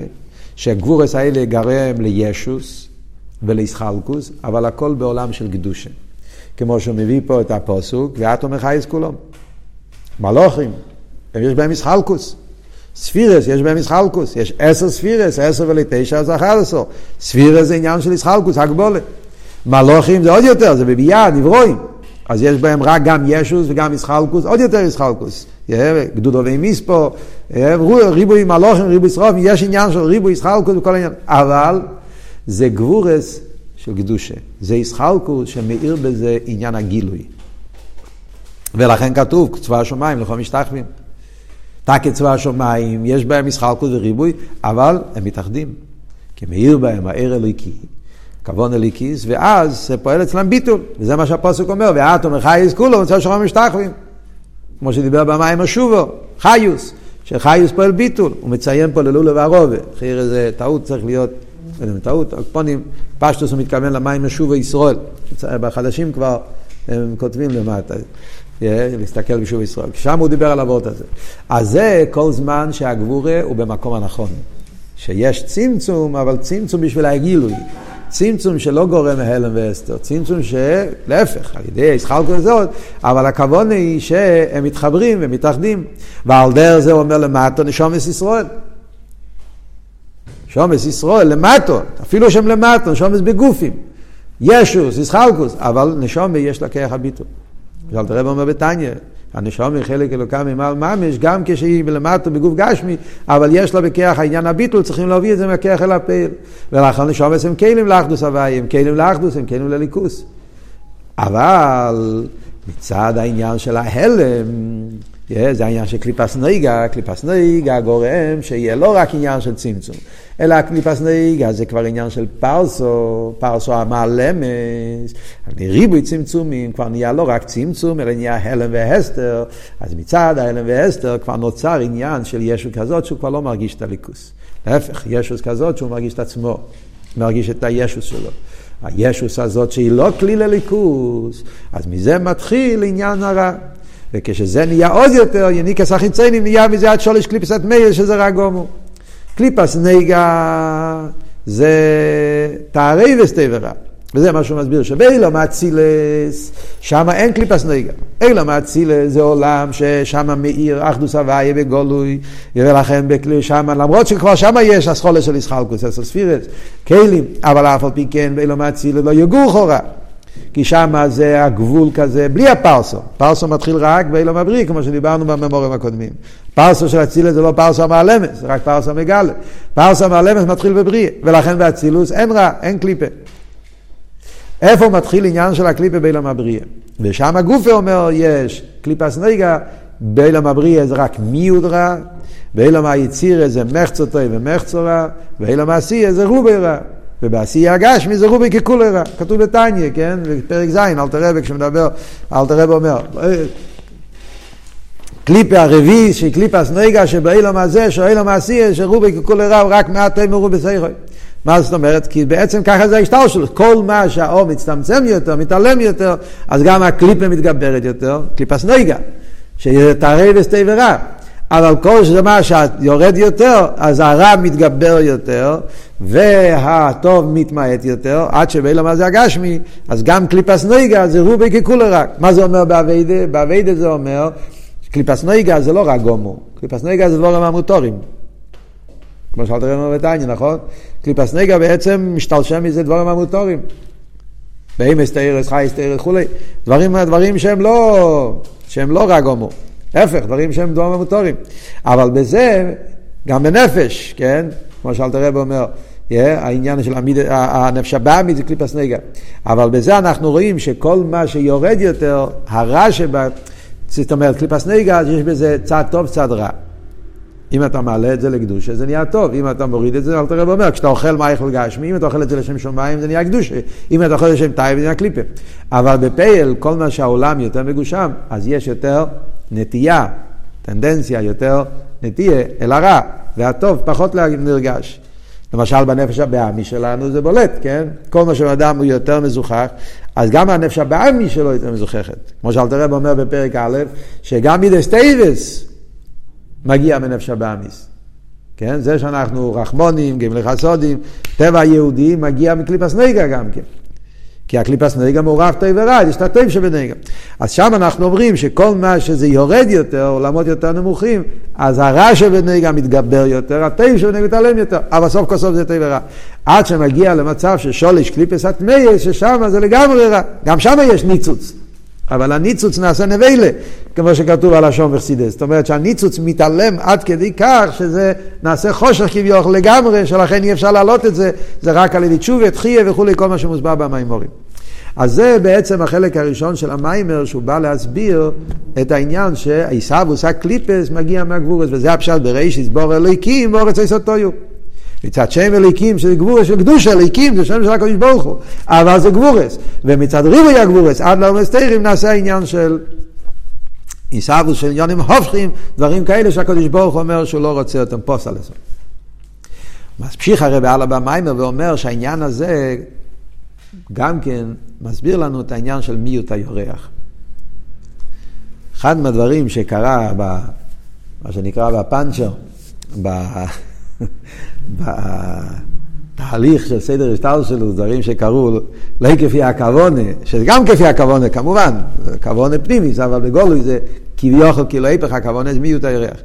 A: שהגבורס האלה גרם לישוס ולישחלקוס, אבל הכל בעולם של קדושה. כמו שהוא מביא פה את הפוסוק, ואת אומר חייס כולם. מלוכים, יש בהם ישחלקוס. ספירס, יש בהם ישחלקוס. יש עשר ספירס, עשר ולתשע זה אחת עשר. ספירס זה עניין של ישחלקוס, הגבולת. מלוכים זה עוד יותר, זה בביאה, נברואים. אז יש בהם רק גם ישוס וגם ישחלקוס, עוד יותר ישחלקוס. גדודובי מיספו, ריבוי מלוכים, ריבוי שרופים, יש עניין של ריבוי ישחלקוס וכל העניין. אבל זה גבורס של קדושה. זה ישחלקוס שמאיר בזה עניין הגילוי. ולכן כתוב, צבא השמיים לכל משתחווים. תקי צבא השמיים, יש בהם ישחלקוס וריבוי, אבל הם מתאחדים. כי מאיר בהם הער אלוהיקי, כבון אליקיס, ואז פועל אצלם ביטול. וזה מה שהפוסק אומר, אומר חייס כולו, מצא שרום משתחווים. כמו שדיבר במים השובו, חיוס, שחיוס פועל ביטול. הוא מציין פה ללולו והרובה. אחרי איזה טעות צריך להיות, לא יודע טעות, אקפונים, פשטוס הוא מתכוון למים השובו ישראל. בחדשים כבר הם כותבים למטה. להסתכל בשוב ישראל. שם הוא דיבר על הוורט הזה. אז זה כל זמן שהגבורה הוא במקום הנכון. שיש צמצום, אבל צמצום בשביל הגילוי. צמצום שלא גורם מהלם ואסתר, צמצום שלהפך, על ידי ישחלקו הזאת, אבל הכוונה היא שהם מתחברים ומתאחדים, ועל דרך זה הוא אומר למטו נשומס ישראל. נשומס ישראל למטו, אפילו שהם למטו, נשומס בגופים. ישוס, ישחלקוס, אבל נשומס יש לה כרך הביטול. שאלת הרב אומר בתניא, הנשום היא חלק אלוקה ממעל ממש, גם כשהיא למטה בגוף גשמי, אבל יש לה בכיח העניין הביטול, צריכים להביא את זה מהכיח אל הפעיל. ולכן נשום הם כלים לאחדוס הוואי, הם כלים לאחדוס, הם כלים לליכוס. אבל מצד העניין של ההלם, זה העניין של קליפס נהיגה, קליפס נהיגה גורם שיהיה לא רק עניין של צמצום, אלא קליפס נהיגה זה כבר עניין של פרסו, פרסו המעלמס, ריבוי צמצומים כבר נהיה לא רק צמצום, אלא נהיה הלם והסתר, אז מצד ההלם והסתר כבר נוצר עניין של ישו כזאת שהוא כבר לא מרגיש את הליכוס. להפך, ישוס כזאת שהוא מרגיש את עצמו, מרגיש את הישוס שלו. הישוס הזאת שהיא לא כלי לליכוס, אז מזה מתחיל עניין הרע. וכשזה נהיה עוד יותר, יניקס החיציינים נהיה מזה עד שולש קליפסת מאיר שזה רק גומו. קליפס נגע זה תערי וסתיברה. וזה מה שהוא מסביר, שבאילום אצילס, שם אין קליפס נגע. אילום אצילס זה עולם ששם מאיר אחדוס הוויה בגולוי, ולכן שם, למרות שכבר שם יש אסכולה של ישחלקוס, אסר ספירס, כלים, אבל אף על פי כן באילום אצילס לא יגור חורה. כי שם זה הגבול כזה, בלי הפרסו. פרסו מתחיל רק באילום הבריא, כמו שדיברנו בממורים הקודמים. פרסו של אצילס זה לא פרסו המעלמס, זה רק פרסו מגלה. פרסו המעלמס מתחיל בבריא, ולכן באצילוס אין רע, אין קליפה. איפה מתחיל עניין של הקליפה באילום הבריא? ושם הגופה אומר, יש קליפה סנגה, באילום הבריא זה רק מיוד רע, באילום היצירה זה מחצו טוי ומחצו רע, באילום העשייה זה רובי רע. ובעשייה הגשמי זה רובי ככולי רע, כתוב בתניא, כן? בפרק ז', אלתר רבי כשמדבר, אלתר רבי אומר, קליפה הרביעי, שהיא קליפה סנגה, שבאילום הזה, שאילום העשייה, שרובי ככולי רע, רק מעט תמר רובי סייכוי. מה זאת אומרת? כי בעצם ככה זה ההשתל שלו. כל מה שהאור מצטמצם יותר, מתעלם יותר, אז גם הקליפה מתגברת יותר, קליפה סנגה, שתראה וסתי ורע. אבל כל שזה מה שיורד יותר, אז הרע מתגבר יותר, והטוב מתמעט יותר, עד שבאלה מה זה הגשמי, אז גם קליפס נויגה זה רובי ככולה רק. מה זה אומר באביידה? באביידה זה אומר, קליפס נויגה זה לא רק גומו, קליפס נויגה זה דבורים המוטורים. כמו שאלת רמר ותניא, נכון? קליפס נגע בעצם משתלשם מזה דברים המוטורים. באמס תארס, חייס תארס וכולי. דברים, דברים שהם לא, שהם לא רק הומו. להפך, דברים שהם דברים המוטורים. אבל בזה, גם בנפש, כן? כמו שאלת הרב אומר, yeah, העניין של המיד, הנפש הבאמית זה קליפס נגע. אבל בזה אנחנו רואים שכל מה שיורד יותר, הרע שבה, זאת אומרת, קליפס נגע, יש בזה צד טוב, צד רע. אם אתה מעלה את זה לקדושה, זה נהיה טוב. אם אתה מוריד את זה, אלטער רבי אומר, כשאתה אוכל מייכל גשמי, אם אתה אוכל את זה לשם שמיים, זה נהיה קדושה. אם אתה אוכל לשם תאווה, זה נהיה קליפה. אבל בפייל, כל מה שהעולם יותר מגושם, אז יש יותר נטייה, טנדנציה, יותר נטייה אל הרע, והטוב פחות נרגש. למשל בנפש הבהמי שלנו זה בולט, כן? כל מה שאדם הוא יותר מזוכך, אז גם הנפש הבהמי שלו יותר מזוככת. כמו שאלטער רבי אומר בפרק א', שגם מידס טייבס, מגיע מנפש הבהמיס. כן? זה שאנחנו רחמונים, גומלי חסודים, טבע היהודי מגיע מקליפס נוגה גם כן. כי הקליפס נוגה מעורב טוב ורע, יש את הטוב שבנוגה. אז שם אנחנו אומרים שכל מה שזה יורד יותר, עולמות יותר נמוכים, אז הרע שבנוגה מתגבר יותר, הטוב שבנוגה מתעלם יותר, אבל סוף כל סוף זה טוב ורע. עד שמגיע למצב ששולש קליפס הטמאס, ששם זה לגמרי רע, גם שם יש ניצוץ. אבל הניצוץ נעשה נבלה, כמו שכתוב על השום וחסידס. זאת אומרת שהניצוץ מתעלם עד כדי כך שזה נעשה חושך כביכול לגמרי, שלכן אי אפשר להעלות את זה, זה רק על ידי תשובה, תחיה וכולי, כל מה שמוסבר במימורים. אז זה בעצם החלק הראשון של המיימר, שהוא בא להסביר את העניין שעיסאוווס הקליפס מגיע מהגבורס, וזה הפשט בריש, יסבור אלוהיקים ואורץ יסוד מצד שם אליקים, שזה גבורס של קדוש אליקים, זה שם של הקדוש ברוך הוא, אבל זה גבורס. ומצד ריבוי הגבורס, עד לאומס תירים נעשה העניין של עיסאוווס של עניונים הופכים, דברים כאלה שהקדוש ברוך אומר שהוא לא רוצה אותם פוסל לזה. ממשיך הרי בעל הבא מיימר ואומר שהעניין הזה גם כן מסביר לנו את העניין של מיעוט היורח. אחד מהדברים שקרה ב... מה שנקרא בפאנצ'ר. בתהליך של סדר השטר שלו, דברים שקרו לא כפי הכוונה, שזה גם כפי הכוונה כמובן, כוונה פנימיס, אבל בגולוי זה כביכול כאילו ההפך הכוונה זה מיעוט הירח.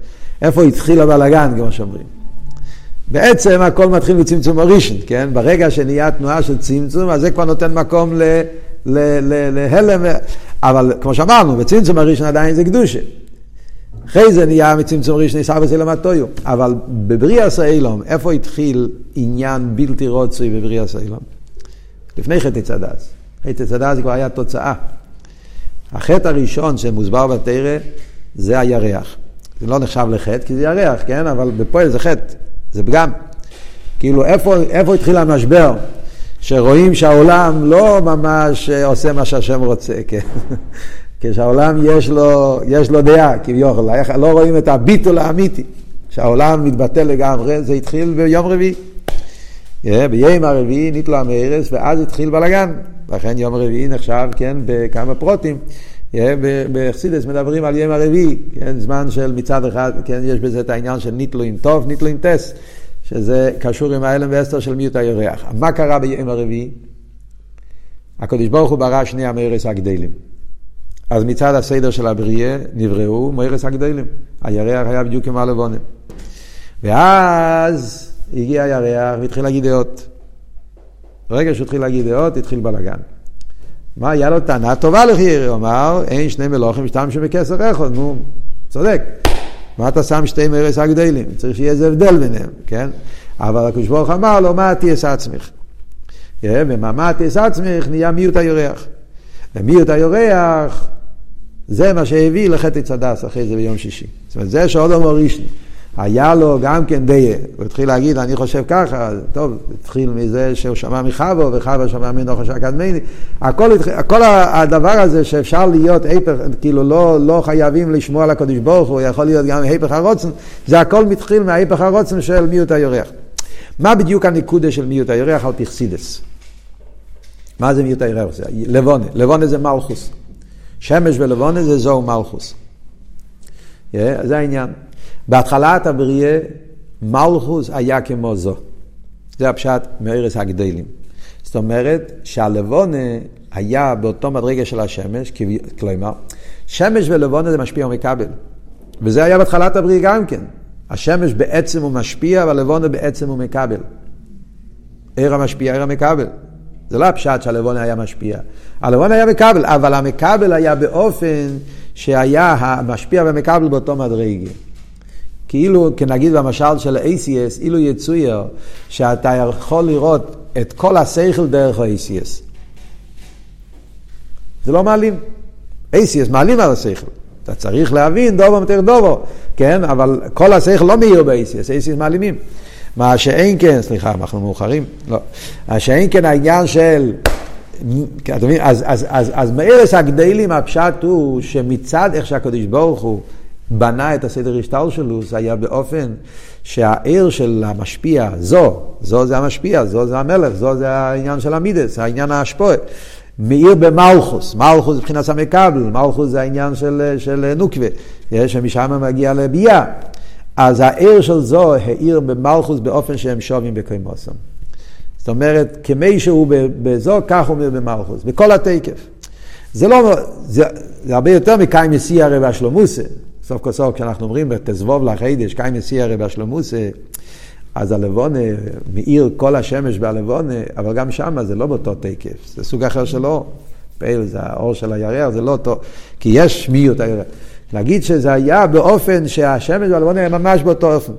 A: איפה התחיל הבלאגן, כמו שאומרים. בעצם הכל מתחיל מצמצום הראשון, כן? ברגע שנהיה תנועה של צמצום, אז זה כבר נותן מקום להלם, אבל כמו שאמרנו, בצמצום הראשון עדיין זה קדושה. אחרי זה נהיה מצמצום ראשון ניסה בסלם הטויו. אבל בבריאה סיילום, איפה התחיל עניין בלתי רוצוי בבריאה סיילום? לפני חטא צדס. חטא צדס כבר היה תוצאה. החטא הראשון שמוסבר בתרא זה הירח. זה לא נחשב לחטא כי זה ירח, כן? אבל בפועל זה חטא, זה פגם. כאילו, איפה, איפה התחיל המשבר? שרואים שהעולם לא ממש עושה מה שהשם רוצה, כן? כשהעולם יש לו, יש לו דעה, כביכול, לא רואים את הביטול האמיתי, שהעולם מתבטל לגמרי, זה התחיל ביום רביעי. ביום הרביעי נתלו המרס, ואז התחיל בלאגן. לכן יום רביעי נחשב, כן, בכמה פרוטים. בחסידס מדברים על יום הרביעי, כן, זמן של מצד אחד, כן, יש בזה את העניין של ניטלו עם טוב, ניטלו עם טס, שזה קשור עם האלם ואסתר של מיעוט היורח. מה קרה ביום הרביעי? הקדוש ברוך הוא ברא שני המרס הגדלים. אז מצד הסדר של הבריאה נבראו מוירס הגדלים. הירח היה בדיוק כמו הלבונים. ואז הגיע הירח והתחיל להגיד דעות. ברגע שהוא התחיל להגיד דעות, התחיל בלאגן. מה, היה לו טענה טובה לחייר, הוא אמר, אין שני מלוכים שתם שבכסר אחד, נו, צודק. מה אתה שם שתי מרס הגדלים? צריך שיהיה איזה הבדל ביניהם, כן? אבל הקדוש ברוך אמר לו, מה תהיה עצמך? ומה תהיה עצמך נהיה מיעוט היורח. ומיעוט היורח זה מה שהביא לחטא צדס אחרי זה ביום שישי. זאת אומרת, זה שעוד אומר ראשון. היה לו גם כן דיה, הוא התחיל להגיד, אני חושב ככה, טוב, התחיל מזה שהוא שמע מחבו, וחבו שמע מנוחש הקדמני, הכל, כל הדבר הזה שאפשר להיות היפך, כאילו לא, לא חייבים לשמוע על הקדוש ברוך הוא, יכול להיות גם היפך הרוצן, זה הכל מתחיל מההיפך הרוצן של מיעוט היורח. מה בדיוק הנקודה של מיעוט היורח על פרסידס? מה זה מיעוט היורח? לבונה, לבונה זה מלכוס. שמש ולבונה זה זוהו מלכוס. Yeah, זה העניין. בהתחלת הבריאה, מלכוס היה כמו זו. זה הפשט מארץ הגדלים. זאת אומרת שהלבונה היה באותו מדרגה של השמש, כלומר, שמש ולבונה זה משפיע ומקבל. וזה היה בהתחלת הבריאה גם כן. השמש בעצם הוא משפיע, והלבונה בעצם הוא מקבל. עיר המשפיע, עיר המקבל. זה לא הפשט שהלבונה היה משפיע. הלבונה היה מקבל, אבל המקבל היה באופן שהיה המשפיע והמקבל באותו מדרגה. כאילו, כנגיד במשל של ה-ACS, אילו יצויר שאתה יכול לראות את כל השכל דרך ה-ACS. זה לא מעלים. ACS מעלים על השכל. אתה צריך להבין דובו מתר דובו, כן? אבל כל השכל לא מאיר ב-ACS, ACS מעלימים. מה שאין כן, סליחה, אנחנו מאוחרים, לא, מה שאין כן העניין של, אתה מבין, אז, אז, אז, אז מארץ הגדלים הפשט הוא שמצד איך שהקדוש ברוך הוא בנה את הסדר השטר שלו, זה היה באופן שהעיר של המשפיע, זו, זו זה המשפיע, זו זה המלך, זו זה העניין של המידס, העניין ההשפועה. מאיר במלכוס, מלכוס מבחינת המקבל, מלכוס זה העניין של, של נוקבה, שמשם מגיע לביאה. אז העיר של זו העיר במלכוס באופן שהם שווים בקיימוסם. זאת אומרת, כמי שהוא בזו, כך הוא אומר במלכוס, בכל התקף. זה לא, זה, זה הרבה יותר מקיים ישיא הרי והשלומוסה. סוף כל סוף, כשאנחנו אומרים בתזבוב לחידש, קיים ישיא הרי והשלומוסה, אז הלבונה מאיר כל השמש בהלבונה, אבל גם שם זה לא באותו תקף, זה סוג אחר של אור. פייל זה האור של הירח, זה לא אותו, כי יש שמיות הירח. להגיד שזה היה באופן שהשמש והלבונה הם ממש באותו אופן.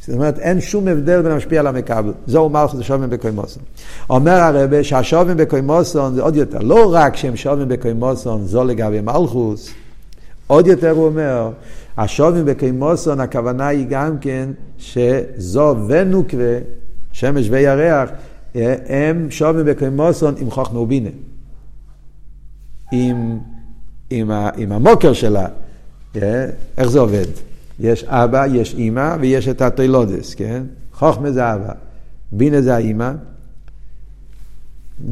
A: זאת אומרת, אין שום הבדל בין המשפיע למקבל. זהו מלכוס שובים בקוימוסון. אומר הרבה שהשובים בקוימוסון זה עוד יותר, לא רק שהם שובים בקוימוסון, זו לגבי מלכוס, עוד יותר הוא אומר, השובים בקוימוסון, הכוונה היא גם כן שזו ונוקווה, שמש וירח, הם שובים בקוימוסון עם חוכמה ובינה. עם, עם, ה, עם המוקר שלה, איך זה עובד? יש אבא, יש אימא ויש את התוילודס, כן? חוכמה זה אבא, בינה זה האימא,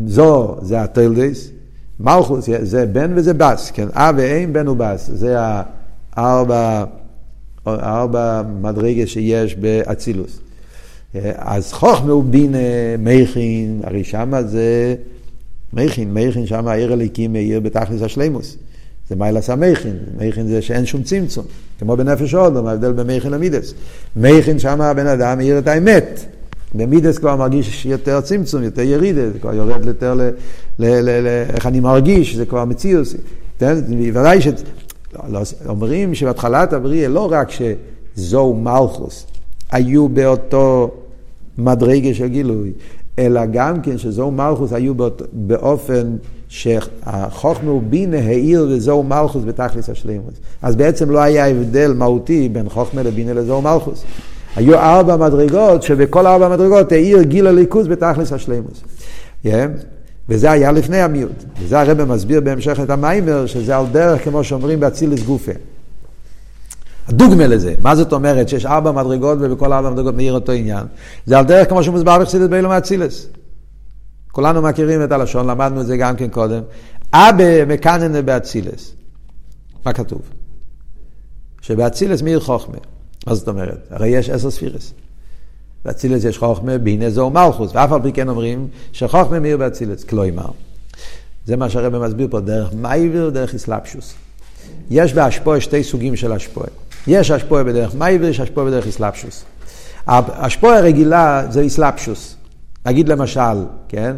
A: זו זה התוילדס, מלכוס זה בן וזה בס, כן? אב ואם, בן ובס, זה הארבע, ארבע מדרגה שיש באצילוס. אז חוכמה הוא בינה מייכין, הרי שמה זה מייכין, מייכין שמה העיר הליקים מאיר בתכלס השלימוס. זה מיילס המכין, מכין זה שאין שום צמצום, כמו בנפש אודום, ההבדל בין מכין למידס. מכין שם הבן אדם מאיר את האמת. במידס כבר מרגיש יותר צמצום, יותר ירידה, זה כבר יורד יותר ל... ל, ל, ל איך אני מרגיש, זה כבר מציאוס. ודאי ש... לא, אומרים שבהתחלת הבריאה לא רק שזו מלכוס, היו באותו מדרגה של גילוי, אלא גם כן שזו מלכוס היו באופן שהחוכמה ובינה העיר וזו מלכוס בתכלס השלימוס. אז בעצם לא היה הבדל מהותי בין חוכמה לבינה לזו מלכוס. היו ארבע מדרגות, שבכל ארבע מדרגות העיר גיל הליכוז בתכלס השלימוס. Yeah. וזה היה לפני המיעוט. וזה הרב מסביר בהמשך את המיימר, שזה על דרך, כמו שאומרים, באצילס גופה. הדוגמה לזה, מה זאת אומרת שיש ארבע מדרגות ובכל ארבע מדרגות מאיר אותו עניין? זה על דרך כמו שמוסבר בחסידס באילו מאצילס. כולנו מכירים את הלשון, למדנו את זה גם כן קודם. אבא מקננה באצילס. מה כתוב? שבאצילס מאיר חוכמה. מה זאת אומרת? הרי יש עשר ספירס. באצילס יש חוכמה, בינה זו מלכוס, ואף על פי כן אומרים שחוכמה מאיר באצילס, כלומר. זה מה שהרבא מסביר פה, דרך מייביר, דרך אסלאפשוס. יש באשפועה שתי סוגים של אשפועה. יש אשפועה בדרך מייביר, יש אשפועה בדרך אסלאפשוס. אשפועה רגילה זה אסלאפשוס. נגיד למשל, כן?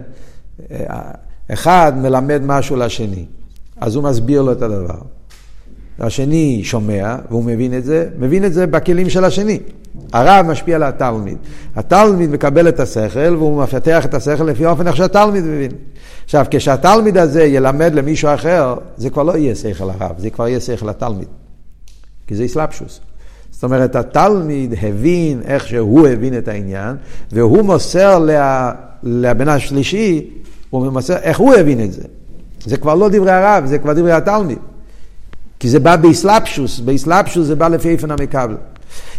A: אחד מלמד משהו לשני, אז הוא מסביר לו את הדבר. השני שומע, והוא מבין את זה, מבין את זה בכלים של השני. הרב משפיע על התלמיד. התלמיד מקבל את השכל, והוא מפתח את השכל לפי האופן איך שהתלמיד מבין. עכשיו, כשהתלמיד הזה ילמד למישהו אחר, זה כבר לא יהיה שכל הרב, זה כבר יהיה שכל התלמיד. כי זה אסלאפשוס. זאת אומרת, התלמיד הבין איך שהוא הבין את העניין, והוא מוסר לה, לבן השלישי, הוא מוסר איך הוא הבין את זה. זה כבר לא דברי הרב, זה כבר דברי התלמיד. כי זה בא באסלאפשוס, באסלאפשוס זה בא לפי איפן המקבל.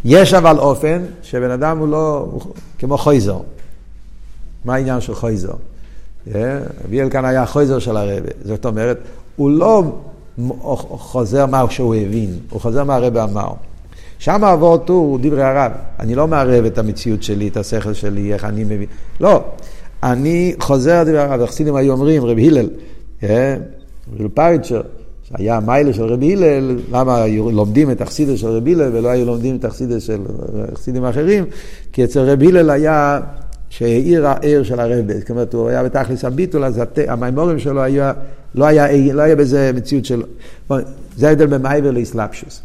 A: יש אבל אופן שבן אדם הוא לא, הוא כמו חויזר. מה העניין של חויזר? אביאל כאן היה חויזר של הרבי. זאת אומרת, הוא לא חוזר מה שהוא הבין, הוא חוזר מה הרבי אמר. שם עבור טור דברי הרב. אני לא מערב את המציאות שלי, את השכל שלי, איך אני מבין. לא. אני חוזר דברי הרב. החסידים היו אומרים, רבי הלל, אה, רבי פריצ'ר, שהיה מיילה של רבי הלל, למה לומדים את החסידה של רבי הלל ולא היו לומדים את החסידה של חסידים אחרים? כי אצל רבי הלל היה שהאיר העיר של הרבי, זאת אומרת, הוא היה בתכלס הביטול, אז המימורים שלו היה, לא היה, לא היה בזה מציאות של... זה ההבדל בין מייבר לאסלאפשוס.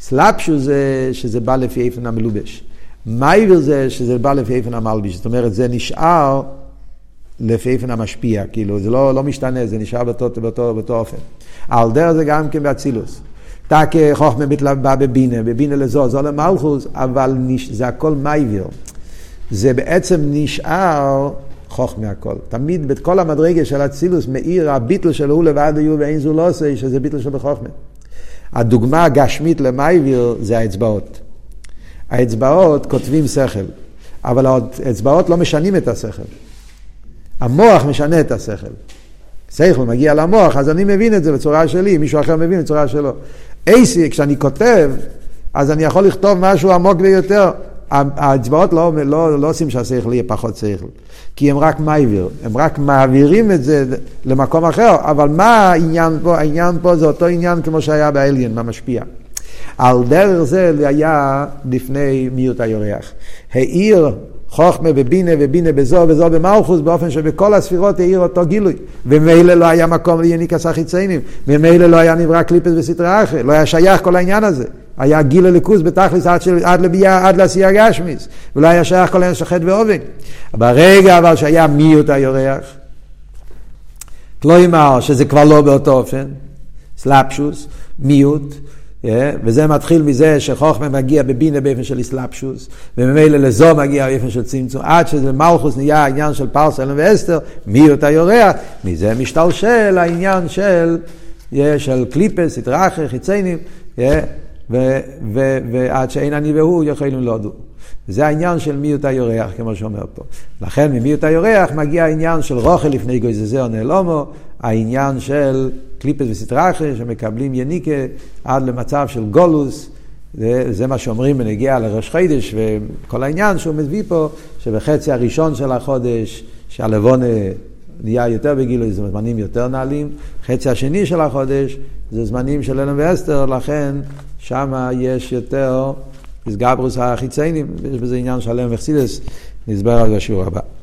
A: סלאפשו זה שזה בא לפי איפן המלובש. מייבר זה שזה בא לפי איפן המלביש. זאת אומרת, זה נשאר לפי איפן המשפיע, כאילו, זה לא, לא משתנה, זה נשאר באותו, באותו, באותו אופן. על דרך זה גם כן באצילוס. תק חוכמה בא בבינה, בבינה לזו, זו למלכוס, אבל נש, זה הכל מייביר. זה בעצם נשאר חוכמה הכל. תמיד בכל המדרגה של אצילוס מאיר הביטל שלו הוא לבד היו ואין זו לא עושה, שזה ביטל של בחוכמה. הדוגמה הגשמית למייביר זה האצבעות. האצבעות כותבים שכל, אבל האצבעות לא משנים את השכל. המוח משנה את השכל. שכל מגיע למוח, אז אני מבין את זה בצורה שלי, מישהו אחר מבין בצורה שלו. אייסי, כשאני כותב, אז אני יכול לכתוב משהו עמוק ביותר. האצבעות לא, לא, לא עושים שהשכל יהיה פחות שכל, כי הם רק מעביר, הם רק מעבירים את זה למקום אחר, אבל מה העניין פה? העניין פה זה אותו עניין כמו שהיה באליין, משפיע. על דרך זה היה לפני מיעוט היורח. העיר חוכמה ובינה ובינה בזו וזו במלכוס באופן שבכל הספירות העיר אותו גילוי. וממילא לא היה מקום ליניקס החיציינים. וממילא לא היה נברא קליפס וסטרה אחרי לא היה שייך כל העניין הזה. היה גיל הליכוז בתכלס עד, של, עד לביאה, עד לעשייה גשמיס. ולא היה שייך כל העניין של חטא ואובן. ברגע אבל שהיה מיעוט היורח כלומר שזה כבר לא באותו אופן. סלאפשוס מיעוט וזה מתחיל מזה שחוכמה מגיע בבינה באופן של איסלאפשוס, וממילא לזו מגיע באופן של צמצום, עד שזה מלכוס נהיה העניין של פרס אלם ואסתר, מי אותה יורח, מזה משתלשל העניין של, yeah, של קליפס, התרחי, חיציינים, yeah, ועד שאין אני והוא יכולים להודו. זה העניין של מיעוט היורח, כמו שאומר פה. לכן ממיעוט היורח מגיע העניין של רוכל לפני גויזזר נעלומו, העניין של קליפס וסטראחה, שמקבלים יניקה עד למצב של גולוס, זה, זה מה שאומרים בנגיע לראש חידש, וכל העניין שהוא מביא פה, שבחצי הראשון של החודש, שהלבונה נהיה יותר בגילוי, זה זמנים יותר נעלים, חצי השני של החודש זה זמנים של אלם ואסתר, לכן שם יש יותר מסגברוס החיציינים, יש בזה עניין שלם וחסידס, נסבר על השיעור הבא.